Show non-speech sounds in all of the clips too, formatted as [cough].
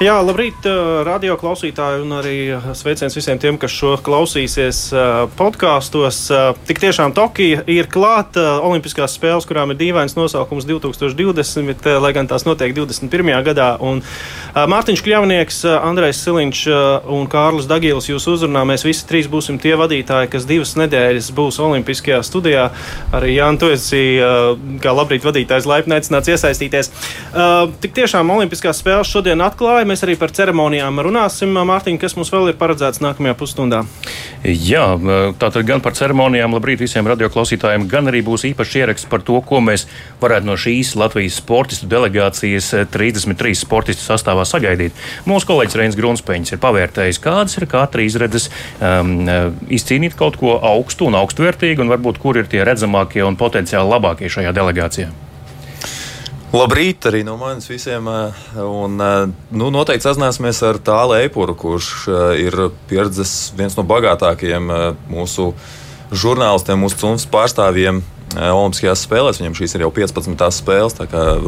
Jā, labrīt, radio klausītāji, un arī sveiciens visiem tiem, kas šo klausīsies podkāstos. Tik tiešām Tokija ir klāta Olimpiskās spēles, kurām ir dīvains nosaukums 2020, lai gan tās notiek 21. gadā. Un Mārtiņš Kļavnieks, Andrejs Siliņš un Kārlis Dagīls jūs uzrunā. Mēs visi trīs būsim tie vadītāji, kas divas nedēļas būs Olimpiskajā studijā. Arī Jānis, tu esi kā labrīt vadītājs laipni aicināts iesaistīties. Tik tiešām Olimpiskās spēles šodien atklāja mēs arī par ceremonijām runāsim. Mārtiņ, kas mums vēl ir paredzēts nākamajā pusstundā? Jā, tātad gan par ceremonijām, labrīt visiem radioklausītājiem, gan arī būs īpašs ieraksts par to, ko mēs varētu no šīs Latvijas sportistu delegācijas 33 sportistu sastāvā sagaidīt. Mūsu kolēģis Reinis Grunspēņš ir pavērtējis, kādas ir katra izredzes um, izcīnīt kaut ko augstu un augstvērtīgu, un varbūt kur ir tie redzamākie un potenciāli labākie šajā delegācijā. Labrīt arī no manis visiem. Eh, un, eh, nu, noteikti sazināsimies ar Tālu Eipuru, kurš eh, ir pieredzējis viens no bagātākajiem mūsu žurnālistiem, mūsu cunfas pārstāvjiem. Olimpiskajās spēlēs. Viņam šīs ir jau 15. spēles.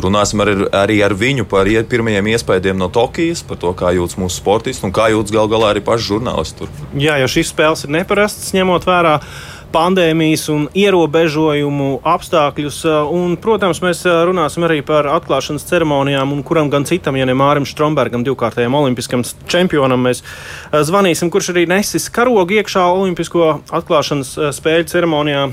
Runāsim ar, arī ar viņu par pirmajiem iespējām no Tokijas, par to, kā jūtas mūsu sportisti un kā jūtas gal galā arī paši žurnālisti. Tur. Jā, jo šīs spēles ir neparastas, ņemot vērā pandēmijas un ierobežojumu apstākļus. Un, protams, mēs runāsim arī par atklāšanas ceremonijām, un kuram gan citam, ja ne Mārim Strombergam, divkārtajam olimpiskam čempionam, mēs zvanīsim, kurš arī nesis karogu iekšā Olimpisko atklāšanas spēļu ceremonijā.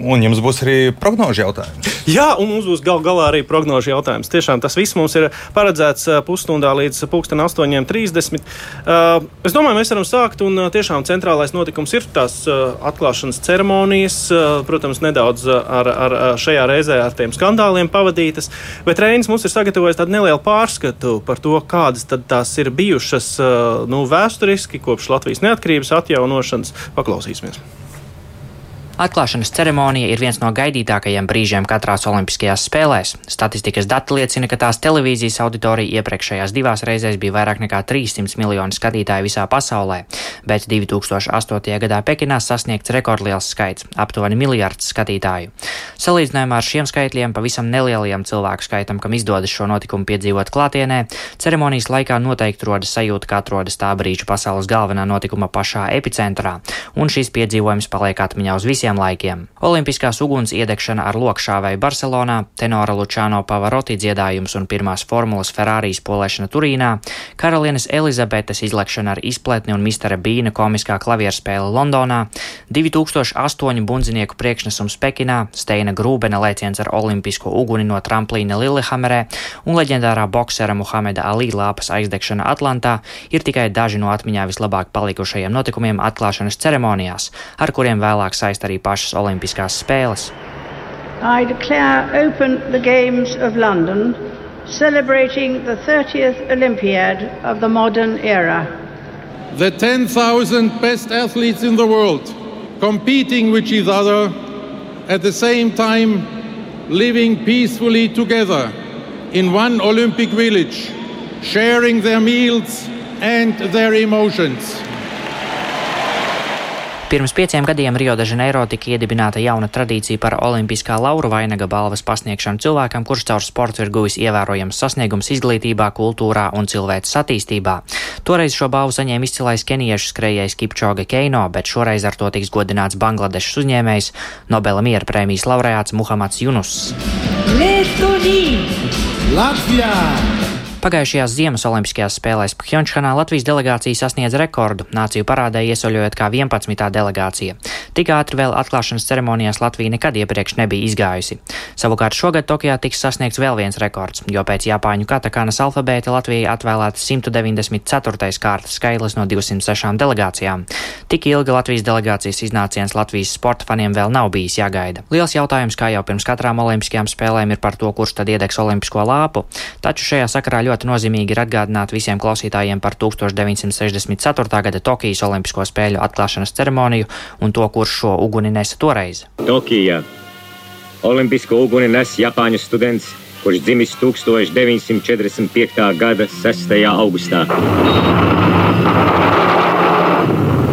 Un jums būs arī prognožu jautājums. Jā, un mums būs gal galā arī prognožu jautājums. Tiešām tas viss mums ir paredzēts pusstundā līdz pulksten 8.30. Uh, es domāju, mēs varam sākt, un tiešām centrālais notikums ir tās atklāšanas ceremonijas. Protams, nedaudz ar, ar šajā reizē ar tiem skandāliem pavadītas, bet Reinis mums ir sagatavojis tādu nelielu pārskatu par to, kādas tās ir bijušas nu, vēsturiski kopš Latvijas neatkarības atjaunošanas. Paklausīsimies! Atklāšanas ceremonija ir viens no gaidītākajiem brīžiem katrās Olimpiskajās spēlēs. Statistikas dati liecina, ka tās televīzijas auditorija iepriekšējās divās reizēs bija vairāk nekā 300 miljoni skatītāju visā pasaulē, bet 2008. gadā Pekinā sasniegts rekordliels skaits - aptuveni miljards skatītāju. Salīdzinājumā ar šiem skaitļiem pavisam nelielajam cilvēku skaitam, kam izdodas šo notikumu piedzīvot klātienē, ceremonijas laikā noteikti rodas sajūta, ka atrodas tā brīža pasaules galvenā notikuma pašā epicentrā, un šīs piedzīvojums paliek atmiņā uz visiem visiem laikiem. Olimpiskās uguns iedegšana ar lokšāvēju Barcelonā, tenora Lučāno Pavaroti dziedājums un pirmās formulas Ferrārijas polēšana Turīnā, karalienes Elizabetes izlekšana ar izpletni un mistera Bīna komiskā klavierspēle Londonā, 2008 bundzinieku priekšnesums Pekinā, Steina Grūbena lēciens ar olimpisko uguni no tramplīna Lillehammerē un leģendārā boksera Muhameda Ali lāpas aizdegšana Atlantā ir tikai daži no atmiņā vislabāk palikušajiem notikumiem atklāšanas ceremonijās, ar kuriem vēlāk saist arī pašas Olimpiskās spēles. I declare open the Games of London, celebrating the 30th Olympiad of the modern era. The 10,000 best athletes in the world competing with each other at the same time living peacefully together in one Olympic village, sharing their meals and their emotions. Pirms pieciem gadiem Rio de Janeiro tika iedibināta jauna tradīcija par olimpiskā laura vainaga balvas pasniegšanu cilvēkam, kurš caur sportu ir guvis ievērojams sasniegums izglītībā, kultūrā un cilvēces attīstībā. Toreiz šo balvu saņēma izcilais keniešu skrejējs Kipčoga Keino, bet šoreiz ar to tiks godināts Bangladešas uzņēmējs Nobela miera prēmijas laureāts Muhamads Junus. Latvijā! Pagājušajās Ziemas Olimpiskajās spēlēs Pхjončhanā Latvijas delegācija sasniedz rekordu, nāciju parādē iesaļojot kā 11. delegācija. Tik ātri vēl atklāšanas ceremonijās Latvija nekad iepriekš nebija izgājusi. Savukārt šogad Tokijā tiks sasniegts vēl viens rekords, jo pēc Japāņu katakānas alfabēta Latvijai atvēlēta 194. kārtas skaitlis no 206 delegācijām. Tik ilgi Latvijas delegācijas iznāciens Latvijas sporta faniem vēl nav bijis jāgaida. Liels jautājums, kā jau pirms katrām olimpiskajām spēlēm, ir par to, kurš tad iedegs olimpisko lāpu, taču šajā sakarā ļoti nozīmīgi ir atgādināt visiem klausītājiem par 1964. gada Tokijas Olimpisko spēļu atklāšanas ceremoniju un to, kurš šo uguni nesa toreiz. Tokija. Olimpisko uguni nes Japāņu students kurš dzimis 1945. gada 6. augustā.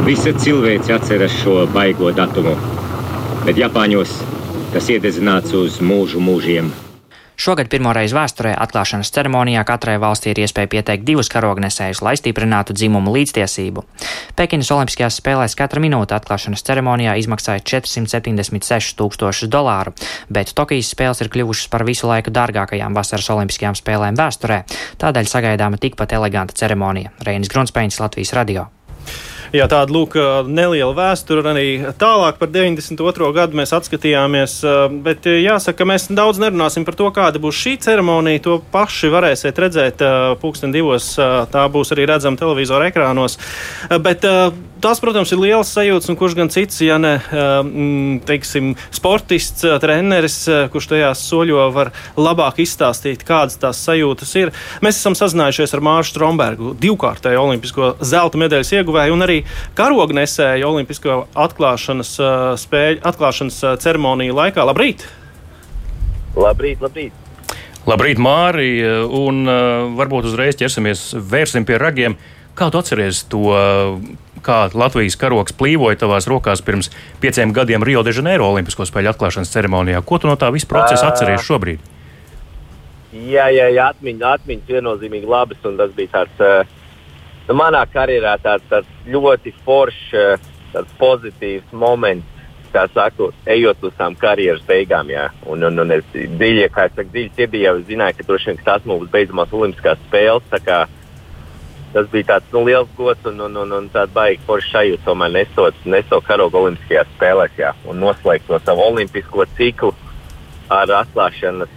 Visa cilvēce atceras šo baigo datumu, bet Japāņos tas iededzināts uz mūžu mūžiem. Šogad pirmoreiz vēsturē atklāšanas ceremonijā katrai valstī ir iespēja pieteikt divus karognesējus, lai stiprinātu dzimumu līdztiesību. Pekinas Olimpiskajās spēlēs katra minūte atklāšanas ceremonijā izmaksāja 476 tūkstošus dolāru, bet Tokijas spēles ir kļuvušas par visu laiku dārgākajām vasaras Olimpiskajām spēlēm vēsturē, tādēļ sagaidāma tikpat eleganta ceremonija. Reinis Grunspēņš, Latvijas radio. Jā, tāda lūk, neliela vēsture. Arī tālāk par 92. gadu mēs atskatījāmies. Bet jāsaka, ka mēs daudz nerunāsim par to, kāda būs šī ceremonija. To paši varēsiet redzēt pulksten divos. Tā būs arī redzama televizora ekrānos. Bet tas, protams, ir liels sajūts, un kurš gan cits, ja ne teiksim, sportists, treneris, kurš tajās soļo, var labāk izstāstīt, kādas tās sajūtas ir. Mēs esam sazinājušies ar Māršu Strombergu, divkārtēju olimpisko zelta medaļas ieguvēju un arī karognesēju Olimpisko atklāšanas spēļu, atklāšanas ceremoniju laikā. Labrīt! Labrīt, labrīt! Labrīt, Māri! Un varbūt uzreiz ķersimies, vērsim pie ragiem. Kā tu atceries to, kā Latvijas karoks plīvoja tavās rokās pirms pieciem gadiem Rio de Janeiro Olimpisko spēļu atklāšanas ceremonijā? Ko tu no tā visa procesa atceries šobrīd? Jā, jā, jā atmiņas, atmiņas viennozīmīgi labas, un tas bija tāds uh, nu, manā karjerā tāds, tāds ļoti foršs, tāds pozitīvs moments. Kā saku, ejot uz tām karjeras beigām, jā. Un, un, un es dziļi, kā es saku, dziļi sirdī jau zināju, ka droši vien tas būs beidzamās Olimpiskās spēles. Tas bija tāds nu, liels gods un, un, un, un tāds baigs foršs sajūta, tomēr nesot, nesot karogu Olimpiskajās spēlēs, jā. Un noslēgt to savu olimpisko ciklu ar atklāšanas,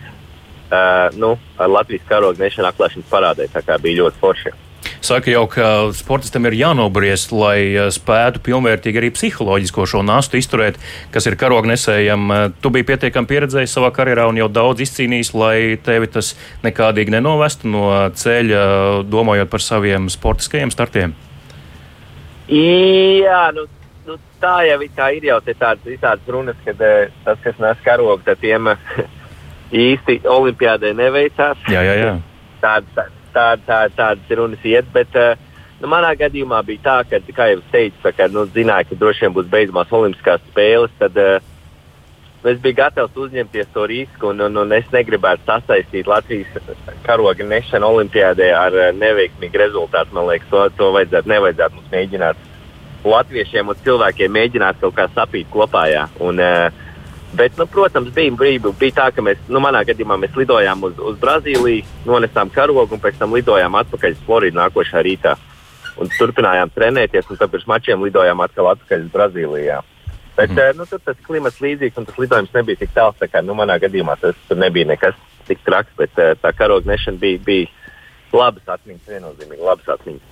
uh, nu, ar Latvijas karogu nešanu atklāšanas parādē. Tā kā bija ļoti forši. Saka jau, ka sportistam ir jānobriest, lai eh, spētu pilnvērtīgi arī psiholoģisko šo nastu izturēt, kas ir karognesējam. Eh, tu biji pietiekami pieredzējis savā karjerā un jau daudz izcīnījis, lai tevi tas nekādīgi nenovestu no ceļa, domājot par saviem sportiskajiem startiem. Jā, nu, nu, tā jau tā ir jau tādas, tādas runas, ka eh, tas, kas nes karogu, tad tiem [laughs] īsti olimpiādē neveicās. Jā, jā, jā. Tāda, tā, tāda, tā, tādas runas iet. Bet, uh, nu, manā gadījumā bija tā, ka, kā jau teicu, tā, ka, nu, zināju, ka droši vien būs beidzamās Olimpiskās spēles. Tad, uh, Es biju gatavs uzņemties to risku, un, un, un es negribētu sasaistīt Latvijas karoga nešanu Olimpijādē ar uh, neveiksmīgu rezultātu. Man liekas, to, to vajadzētu, nevajadzētu mums mēģināt latviešiem un cilvēkiem mēģināt kaut kā sapīt kopā. Jā. Un, uh, Bet, nu, protams, bija brīva. Bija tā, ka mēs, nu, manā gadījumā mēs lidojām uz, uz Brazīliju, nonesām karogu un pēc tam lidojām atpakaļ uz Floridu nākošā rītā. Un turpinājām trenēties, un tad pirms mačiem lidojām atkal atpakaļ uz Brazīlijā. Bet mm. nu, tur tas klimats līdzīgs, un tas lidojums nebija tik tāls. Kā, nu, manā gadījumā tas nebija nekas tik traks, bet eh, tā karoga nešana bija, bija labas atmiņas, viennozīmīgi labas atmiņas.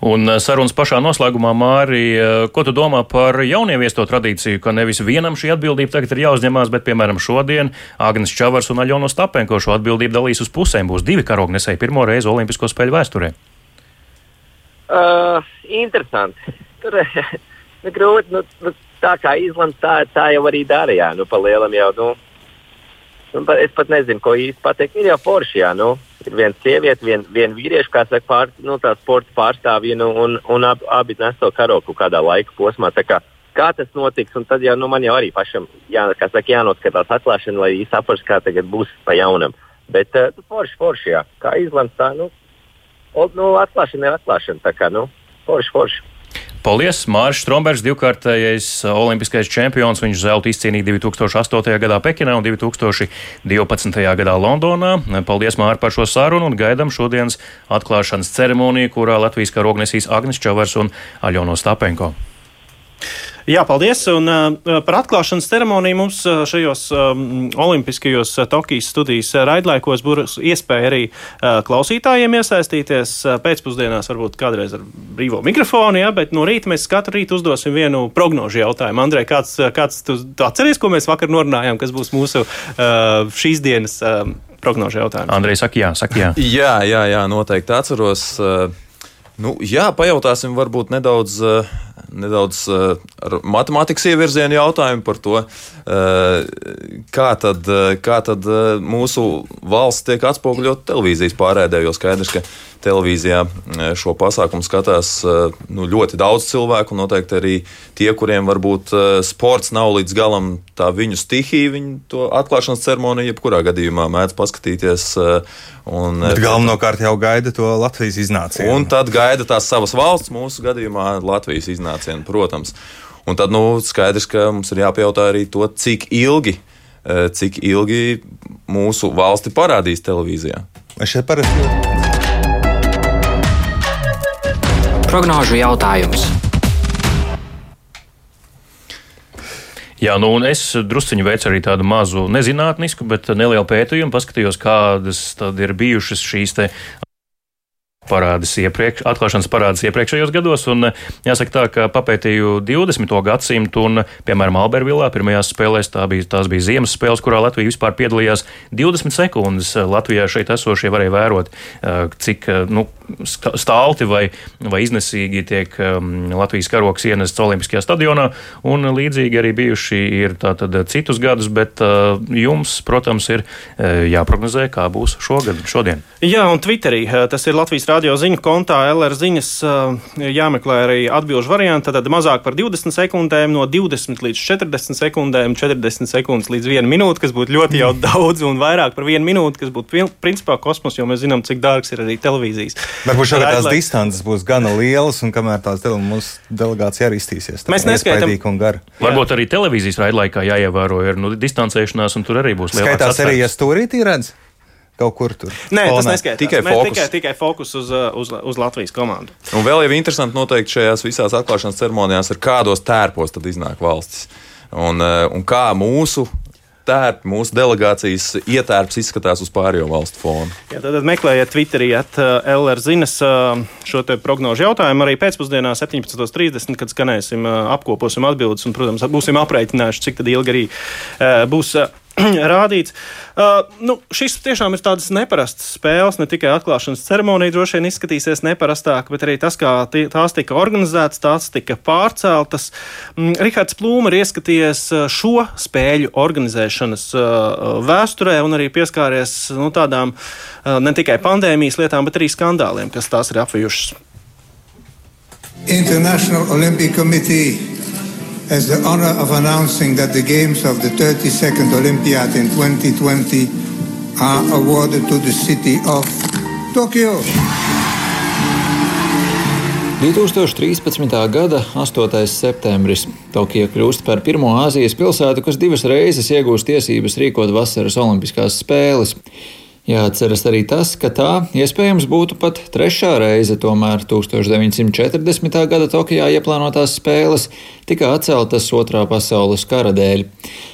Un eh, sarunas pašā noslēgumā, Māri, eh, ko tu domā par jaunieviesto tradīciju, ka nevis vienam šī atbildība tagad ir jāuzņemās, bet, piemēram, šodien Agnes Čavars un Aļona Stapenko šo atbildību dalīs uz pusēm. Būs divi karognesēji pirmo reizi Olimpisko spēļu vēsturē. Uh, interesanti. Tur [laughs] nu, grūti, nu, nu, tā kā Īslands tā, tā jau arī darīja. Nu, pa lielam jau, nu, nu, es pat nezinu, ko īsti pateikt. Ir jau forši, jā, nu, ir viena sieviete, viena vien vīrieša, kā saka, pār, nu, tā sporta pārstāvja, nu, un, un ab, abi nes to karogu kādā laika posmā. Kā, kā tas notiks, un tad jau nu, man jau arī pašam jā, saka, jānoskatās atklāšana, lai saprastu, kā tagad būs pa jaunam. Bet uh, forši, forši, jā. kā izlems tā, nu, nu atklāšana ir atklāšana. Tā kā, nu, forši, forši. Paldies! Mārcis Strombergs, divkārtējais uh, olimpiskais čempions. Viņš zelta izcīnīja 2008. gadā Pekinā un 2012. gadā Londonā. Paldies, Mārcis, par šo sarunu un gaidām šodienas atklāšanas ceremoniju, kurā Latvijas karognesīs Agnis Čavars un Aļono Stapenko. Jā, paldies. Un, uh, par atklāšanas ceremoniju mums uh, šajos um, Olimpiskajos uh, Tokijas studijas raidlaikos būs iespēja arī uh, klausītājiem iesaistīties. Pēcpusdienās varbūt kādreiz ar brīvo mikrofonu, ja, bet no rīta mēs katru rītu uzdosim vienu prognožu jautājumu. Andrej, kāds, kāds tu, tu atceries, ko mēs vakar norunājām, kas būs mūsu uh, šīs dienas uh, prognožu jautājums? Andrej, saka jā, saka jā. [laughs] jā, jā, jā, noteikti atceros. Uh, nu, jā, pajautāsim varbūt nedaudz. Uh, nedaudz ar matemātikas ievirzienu jautājumu par to, kā tad, kā tad mūsu valsts tiek atspoguļot televīzijas pārēdē, jo skaidrs, ka televīzijā šo pasākumu skatās nu, ļoti daudz cilvēku, noteikti arī tie, kuriem varbūt sports nav līdz galam tā viņu stihija, viņi to atklāšanas ceremoniju jebkurā gadījumā mēdz paskatīties. Un, Bet galvenokārt jau gaida to Latvijas iznācienu. Un tad gaida tās savas valsts, mūsu gadījumā Latvijas iznācienu, protams. Un tad nu, skaidrs, ka mums ir jāpajautā arī to, cik ilgi, cik ilgi mūsu valsti parādīs televīzijā. Es šeit parasti Prognožu jautājums. Jā, nu, un es druskuļi veicu arī tādu mazu nezinātnisku, bet nelielu pētījumu, paskatījos, kādas ir bijušas šīs parādis iepriekš, atklāšanas parādis iepriekšējos gados. Un, jāsaka tā, ka papētīju 20. gadsimtu un, piemēram, Albervilā pirmajās spēlēs tā bija, tās bija ziemas spēles, kurā Latvija vispār piedalījās 20 sekundes. Latvijā šeit esošie varēja vērot, cik nu, stālti vai, vai iznesīgi tiek um, Latvijas karoks ienests Olimpiskajā stadionā. Un līdzīgi arī bijuši ir tātad citus gadus, bet uh, jums, protams, ir jāprognozē, kā būs šogad, šodien. Jā, un Twitterī tas ir Latvijas radio ziņu kontā LR ziņas jāmeklē arī atbildžu varianti. Tad mazāk par 20 sekundēm, no 20 līdz 40 sekundēm, 40 sekundes līdz 1 minūte, kas būtu ļoti jau [laughs] daudz, un vairāk par 1 minūti, kas būtu principā kosmos, jo mēs zinām, cik dārgs ir arī televīzijas. Varbūt šogad tās distances būs gana lielas, un kamēr tās dele, mūsu delegācija arī iztīsies. Mēs neskaitām, Varbūt arī televīzijas raidlaikā jāievēro ir nu, distancēšanās, un tur arī būs lielāks. Skaitās arī, ja stūrītī redz kaut kur tur. Nē, tas neskaidrs. Tikai fokus. Tikai, tikai fokus uz, uh, uz, uz Latvijas komandu. Un vēl jau interesanti noteikti šajās visās atklāšanas ceremonijās, ar kādos tērpos tad iznāk valstis. Un, uh, un kā mūsu tērpi, mūsu delegācijas ietērps izskatās uz pārējo valstu fonu. Jā, tad meklējiet Twitterī, at uh, LR zinas šo prognožu jautājumu arī pēcpusdienā 17.30, kad skanēsim, apkoposim atbildes un, protams, būsim aprēķinājuši, cik ilgi arī būs [clears throat] rādīts. Uh, nu, šis tiešām ir tāds neparasts spēles, ne tikai atklāšanas ceremonija droši vien izskatīsies neparastāk, bet arī tas, kā tās tika organizētas, tās tika pārceltas. Mm, Rihards Plūma ir ieskatījies uh, šo spēļu organizēšanas uh, vēsturē un arī pieskāries nu, tādām uh, ne tikai pandēmijas lietām, bet arī skandāliem, kas tās ir apvijušas. International Olympic Committee has the honor of announcing that the games of the 32nd Olympiad in 2020 are awarded to the city of Tokyo. 2013. gada 8. septembris Tokija kļūst par pirmo Āzijas pilsētu, kas divas reizes iegūst tiesības rīkot vasaras Olimpiskās spēles. Jāatceras arī tas, ka tā iespējams būtu pat trešā reize, tomēr 1940. gada Tokijā ieplānotās spēles tika atceltas Otrā pasaules kara dēļ.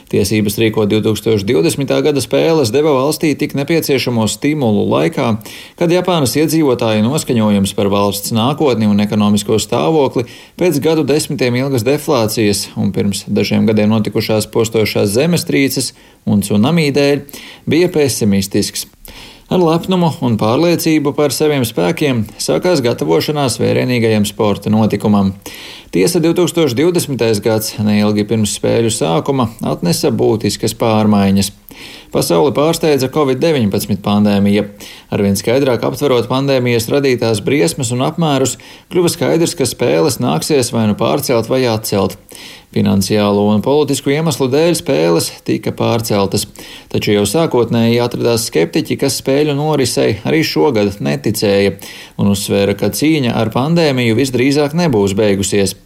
Tiesības rīkot 2020. gada spēles deva valstī tik nepieciešamo stimulu laikā, kad Japānas iedzīvotāju noskaņojums par valsts nākotni un ekonomisko stāvokli pēc gadu desmitiem ilgas deflācijas un pirms dažiem gadiem notikušās postošās zemestrīces un tsunami dēļ bija pesimistisks. Ar lepnumu un pārliecību par saviem spēkiem sākās gatavošanās vērienīgajam sporta notikumam. Tiesa 2020. gads, neilgi pirms spēļu sākuma, atnesa būtiskas pārmaiņas. Pasauli pārsteidza Covid-19 pandēmija. Arvien skaidrāk aptverot pandēmijas radītās briesmas un apmērus, kļuva skaidrs, ka spēles nāksies vai nu pārcelt vai atcelt. Finansiālo un politisku iemeslu dēļ spēles tika pārceltas, taču jau sākotnēji atradās skeptiķi, kas spēļu norisei arī šogad neticēja un uzsvēra, ka cīņa ar pandēmiju visdrīzāk nebūs beigusies.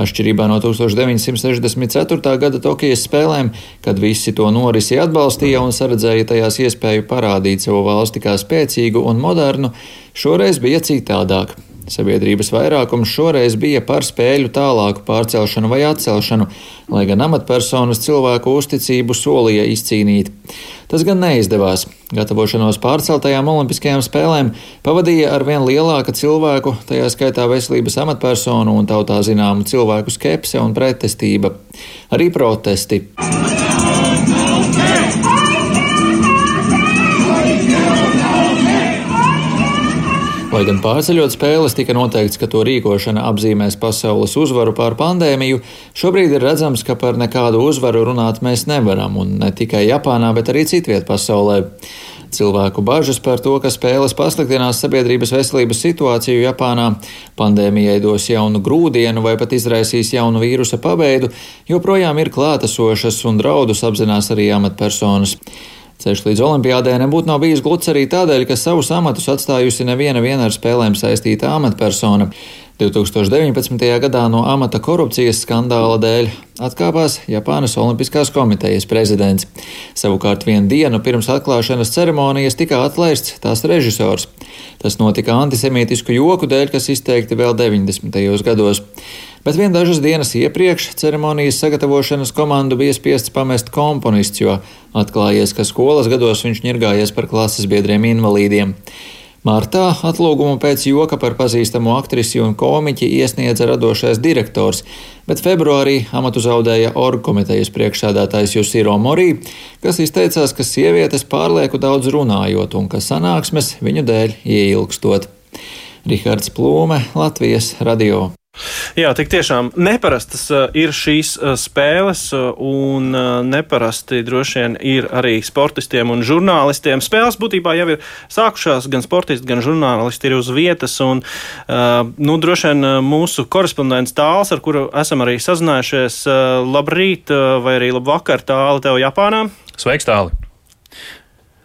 Atšķirībā no 1964. gada Tokijas spēlēm, kad visi to norisi atbalstīja un saredzēja tajās iespēju parādīt savu valsti kā spēcīgu un modernu, šoreiz bija citādāk. Sabiedrības vairākums šoreiz bija par spēļu tālāku pārcelšanu vai atcelšanu, lai gan amatpersonas cilvēku uzticību solīja izcīnīt. Tas gan neizdevās. Gatavošanos pārceltajām Olimpiskajām spēlēm pavadīja ar vien lielāka cilvēku, tajā skaitā veselības amatpersonu un tautā zināmu cilvēku skepse un pretestība. Arī protesti. Lai gan pārceļot spēles tika noteikts, ka to rīkošana apzīmēs pasaules uzvaru pār pandēmiju, šobrīd ir redzams, ka par nekādu uzvaru runāt mēs nevaram, un ne tikai Japānā, bet arī citviet pasaulē. Cilvēku bažas par to, ka spēles pasliktinās sabiedrības veselības situāciju Japānā, pandēmijai dos jaunu grūdienu vai pat izraisīs jaunu vīrusa pabeidu, joprojām ir klātesošas un draudus apzinās arī amatpersonas. Ceļš līdz olimpiādē nebūtu nav bijis gluds arī tādēļ, ka savus amatus atstājusi neviena ar spēlēm saistīta amatpersona. 2019. gadā no amata korupcijas skandāla dēļ atkāpās Japānas Olimpiskās komitejas prezidents. Savukārt vienu dienu pirms atklāšanas ceremonijas tika atlaists tās režisors. Tas notika antisemītisku joku dēļ, kas izteikti vēl 90. gados. Bet vien dažas dienas iepriekš ceremonijas sagatavošanas komandu bija spiests pamest komponists, jo atklājies, ka skolas gados viņš ņirgājies par klases biedriem invalīdiem. Martā atlūgumu pēc joka par pazīstamu aktrisi un komiķi iesniedza radošais direktors, bet februārī amatu zaudēja orgu komitejas priekšsēdētājs Jusīro Morī, kas izteicās, ka sievietes pārlieku daudz runājot un ka sanāksmes viņu dēļ ieilgstot. Rihards Plūme, Latvijas radio. Jā, tik tiešām neparastas uh, ir šīs uh, spēles, uh, un neparasti droši vien ir arī sportistiem un žurnālistiem. Spēles būtībā jau ir sākušās, gan sportisti, gan žurnālisti ir uz vietas, un nu, droši vien mūsu korespondents tāls, ar kuru esam arī sazinājušies, labrīt vai arī labvakar tāli tev Japānā. Sveiks, tāli!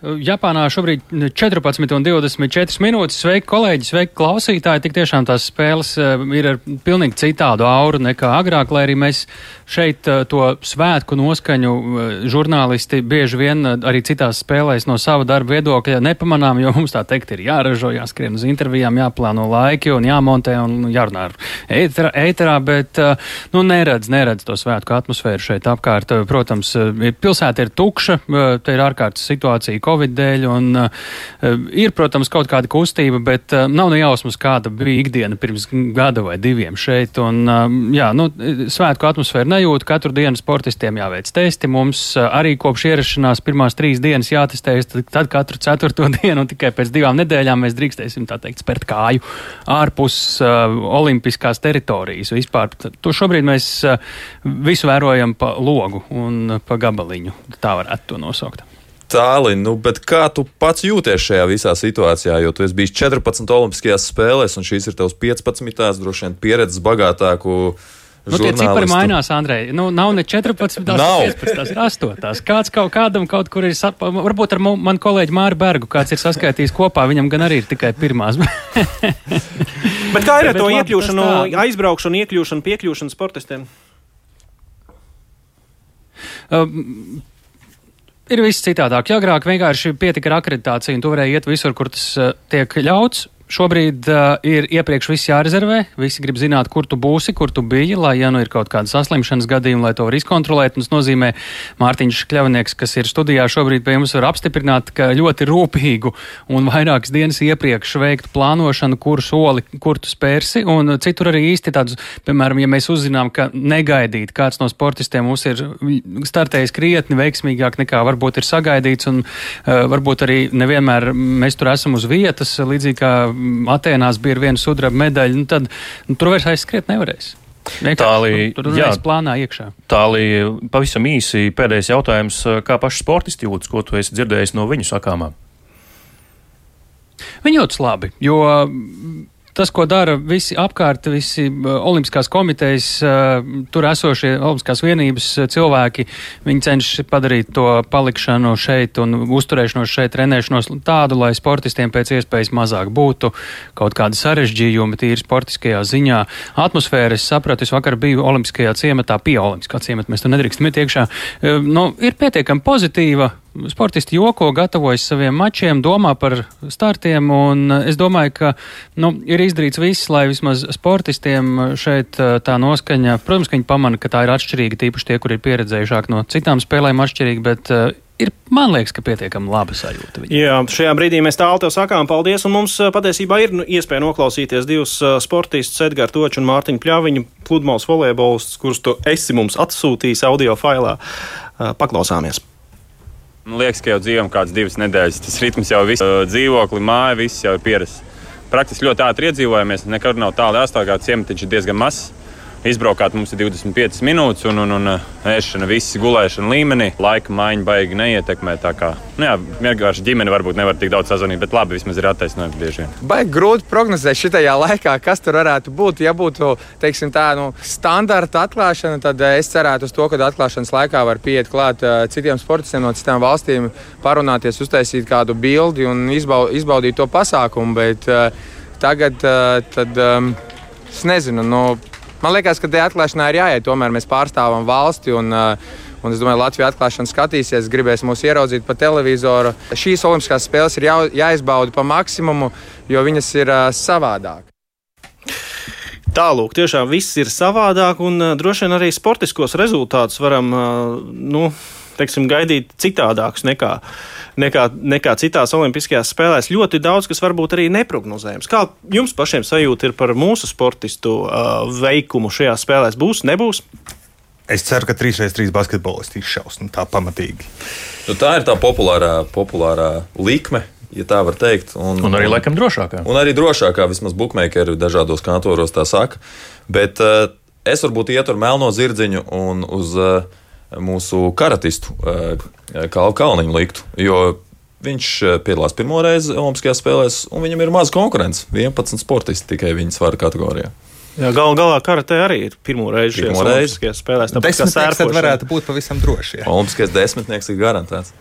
Japānā šobrīd 14,24 minūtes. Sveiki, kolēģi, sveiki, klausītāji. Tik tiešām tās spēles eh, ir ar pilnīgi citādu auru nekā agrāk, lai arī mēs šeit eh, to svētku noskaņu eh, žurnālisti bieži vien arī citās spēlēs no sava darba viedokļa nepamanām, jo mums tā teikt ir jāražo, jāskrien uz intervijām, jāplāno laiki un jāmontē un jārunā ar ēterā, bet nu, neredz, neredz to svētku atmosfēru šeit apkārt. Protams, pilsēta ir tukša, te ir ārkārtas situācija Covid dēļ. Un, uh, ir, protams, kaut kāda kustība, bet uh, nav ne jausmas, kāda bija ikdiena pirms gada vai diviem šeit. Un, uh, jā, nu, svētku atmosfēru nejūt. Katru dienu sportistiem jāveic testi. Mums arī kopš ierašanās pirmās trīs dienas jātestējas, tad, tad katru ceturto [laughs] dienu un tikai pēc divām nedēļām mēs drīkstēsim tā teikt spērt kāju ārpus uh, olimpiskās teritorijas. Vispār to šobrīd mēs uh, visu vērojam pa logu un pa gabaliņu. Tā varētu to nosaukt. Tālin, nu, bet kā tu pats jūties šajā visā situācijā? Jo tu esi bijis 14 Olimpiskajās spēlēs, un šīs ir tavs 15. droši vien pieredzes bagātāku. Nu, tie cipari mainās, Andrej. Nu, nav ne 14, nav 15, 8. Kāds kaut kādam kaut kur ir, sap... varbūt ar manu kolēģi Māru Bergu, kāds ir saskaitījis kopā, viņam gan arī ir tikai pirmās. [laughs] Bet kā ir ar to iekļūšanu, aizbraukšanu, iekļūšanu, piekļūšanu sportistiem? Um, Ir viss citādāk. Ja agrāk vienkārši pietika ar akreditāciju, un tu varēji iet visur, kur tas uh, tiek ļauts. Šobrīd uh, ir iepriekš viss jārezervē. Visi grib zināt, kur tu būsi, kur tu biji, lai, ja nu ir kaut kāda saslimšanas gadījuma, lai to var izkontrolēt. Tas nozīmē, Mārtiņš Kļavnieks, kas ir studijā šobrīd pie mums, var apstiprināt, ka ļoti rūpīgu un vairākas dienas iepriekš veiktu plānošanu, kur soli, kur tu spērsi. Un citur arī īsti tādus, piemēram, ja mēs uzzinām, ka negaidīt kāds no sportistiem mums ir startējis krietni veiksmīgāk nekā varbūt ir sagaidīts, un uh, varbūt arī nevienmēr mēs tur esam uz vietas, līdzīgi kā Atēnās bija viena sudraba medaļa, nu tad nu, tur vairs aizskriet nevarēs. Tālī, tur tur jā, plānā iekšā. Tālī, pavisam īsi pēdējais jautājums. Kā paši sportisti jūtas, ko tu esi dzirdējis no viņu sakāmā? Viņi jūtas labi, jo tas, ko dara visi apkārt, visi olimpiskās komitejas, tur esošie olimpiskās vienības cilvēki, viņi cenšas padarīt to palikšanu šeit un uzturēšanos šeit, trenēšanos tādu, lai sportistiem pēc iespējas mazāk būtu kaut kādi sarežģījumi tīri sportiskajā ziņā. Atmosfēra, es sapratu, es vakar biju olimpiskajā ciematā, pie olimpiskā ciemata, mēs tur nedrīkstam iet iekšā. Nu, ir pietiekami pozitīva sportisti joko, gatavojas saviem mačiem, domā par startiem, un es domāju, ka nu, ir izdarīts viss, lai vismaz sportistiem šeit tā noskaņa, protams, ka viņi pamana, ka tā ir atšķirīga, tīpaši tie, kur ir pieredzējušāk no citām spēlēm atšķirīgi, bet ir, man liekas, ka pietiekami laba sajūta. Viņam. Jā, šajā brīdī mēs tālu tev sakām paldies, un mums patiesībā ir nu, iespēja noklausīties divus sportistus, Edgars Toču un Mārtiņu Pļaviņu, pludmales volejbolistus, kurus tu esi mums atsūtījis audio failā. Paklausāmies! Man liekas, ka jau dzīvojam kādas divas nedēļas. Tas ritms jau ir dzīvokli, māja, viss jau ir pierasts. praktiski ļoti ātri iedzīvojamies. Nekad nav tālu jāstāvā, ciematiņš ir diezgan mazs. Izbraukāt mums ir 25 minūtes, un, un, un uh, ēšana, viss gulēšana līmenī. Laika maiņa baigi neietekmē. Tā kā nu, jā, vienkārši ģimene varbūt nevar tik daudz sazvanīt, bet labi, vismaz ir attaisnojums bieži vien. Baigi grūti prognozēt šajā laikā, kas tur varētu būt. Ja būtu teiksim, tā nu, standarta atklāšana, tad uh, es cerētu uz to, ka atklāšanas laikā var pieiet klāt uh, citiem sportistiem no citām valstīm, parunāties, uztaisīt kādu bildi un izbaudīt to pasākumu. Bet, tagad tad, um, es nezinu. Nu, Man liekas, ka tajā atklāšanā ir jāiet. Tomēr mēs pārstāvam valsti. Un, uh, Un es domāju, ka Latvijas atklāšana skatīsies, gribēs mūs ieraudzīt pa televizoru. Šīs Olimpiskās spēles ir jā, jāizbauda pa maksimumu, jo viņas ir uh, savādākas. Tālāk, tiešām viss ir savādāk, un uh, droši vien arī sportiskos rezultātus varam uh, nu, teiksim, gaidīt citādākus nekā, nekā, nekā citās Olimpiskajās spēlēs. Ļoti daudz, kas varbūt arī neprognozējams. Kā jums pašiem sajūta ir par mūsu sportistu uh, veikumu šajās spēlēs? Būs, nebūs? Es ceru, ka 3x3 basketbolisti izšaus nu, tā pamatīgi. Nu, tā ir tā populārā, populārā likme, ja tā var teikt. Un, un arī laikam drošākā. Un arī drošākā, vismaz buļbuļsaktas dažādos kantoros tā saka. Bet uh, es varbūt ietu ar melno zirdziņu un uz uh, mūsu karatistu eh, Kalnu Kalniņu liktu. Jo viņš eh, piedalās pirmo reizi Olimpiskajās spēlēs, un viņam ir maz konkurence. 11 sportisti tikai viņa svara kategorijā. Jā, gal galā karatē arī ir pirmo reizi šajās Olimpiskajās spēlēs. Sērpošana varētu būt pavisam droši. Olimpiskais desmitnieks ir garantēts.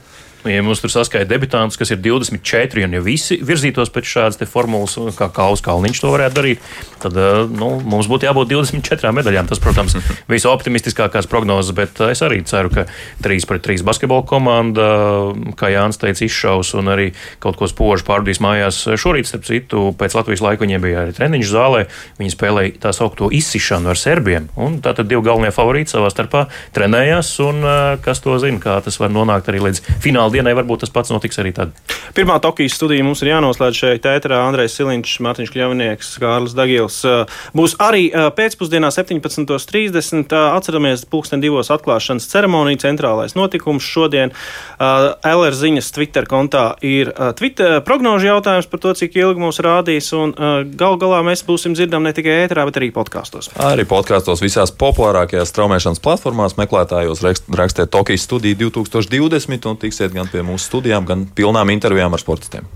Ja mums tur saskaita debitantus, kas ir 24, un ja visi virzītos pēc šādas formulas, kā Kauls Kalniņš to varētu darīt, tad eh, nu, mums būtu jābūt 24 medaļām. Tas, protams, [laughs] ir visoptimistiskākās prognozes, bet eh, es arī ceru, ka 3 pret 3 basketbola komanda, kā Jānis teica, izšaus un arī kaut ko spožu pārdīs mājās. Šorīt, starp citu, pēc Latvijas laika viņiem bija arī treniņš zālē. Viņi spēlēja tā saucamo izsišanu ar serbiem. Tātad divi galvenie favorīti savā starpā trenējās, un eh, kas to zina, kā tas var nonākt arī līdz fināla dienai varbūt tas pats notiks arī tad. Pirmā Tokijas studija mums ir jānoslēdz šeit ēterā. Andrejs Siliņš, Mārtiņš Kļavnieks, Kārlis Dagils. Būs arī pēcpusdienā 17.30. Atceramies pulksten divos atklāšanas ceremoniju centrālais notikums šodien. LR ziņas Twitter kontā ir Twitter prognožu jautājums par to, cik ilgi mūs rādīs. Un gal galā mēs būsim dzirdami ne tikai ēterā, bet arī podkāstos. Arī podkāstos visās populārākajās straumēšanas platformās meklētājos rakstiet Tokijas studiju 2020 un tiksiet gan gan pie mūsu studijām, gan pilnām intervijām ar sportistiem.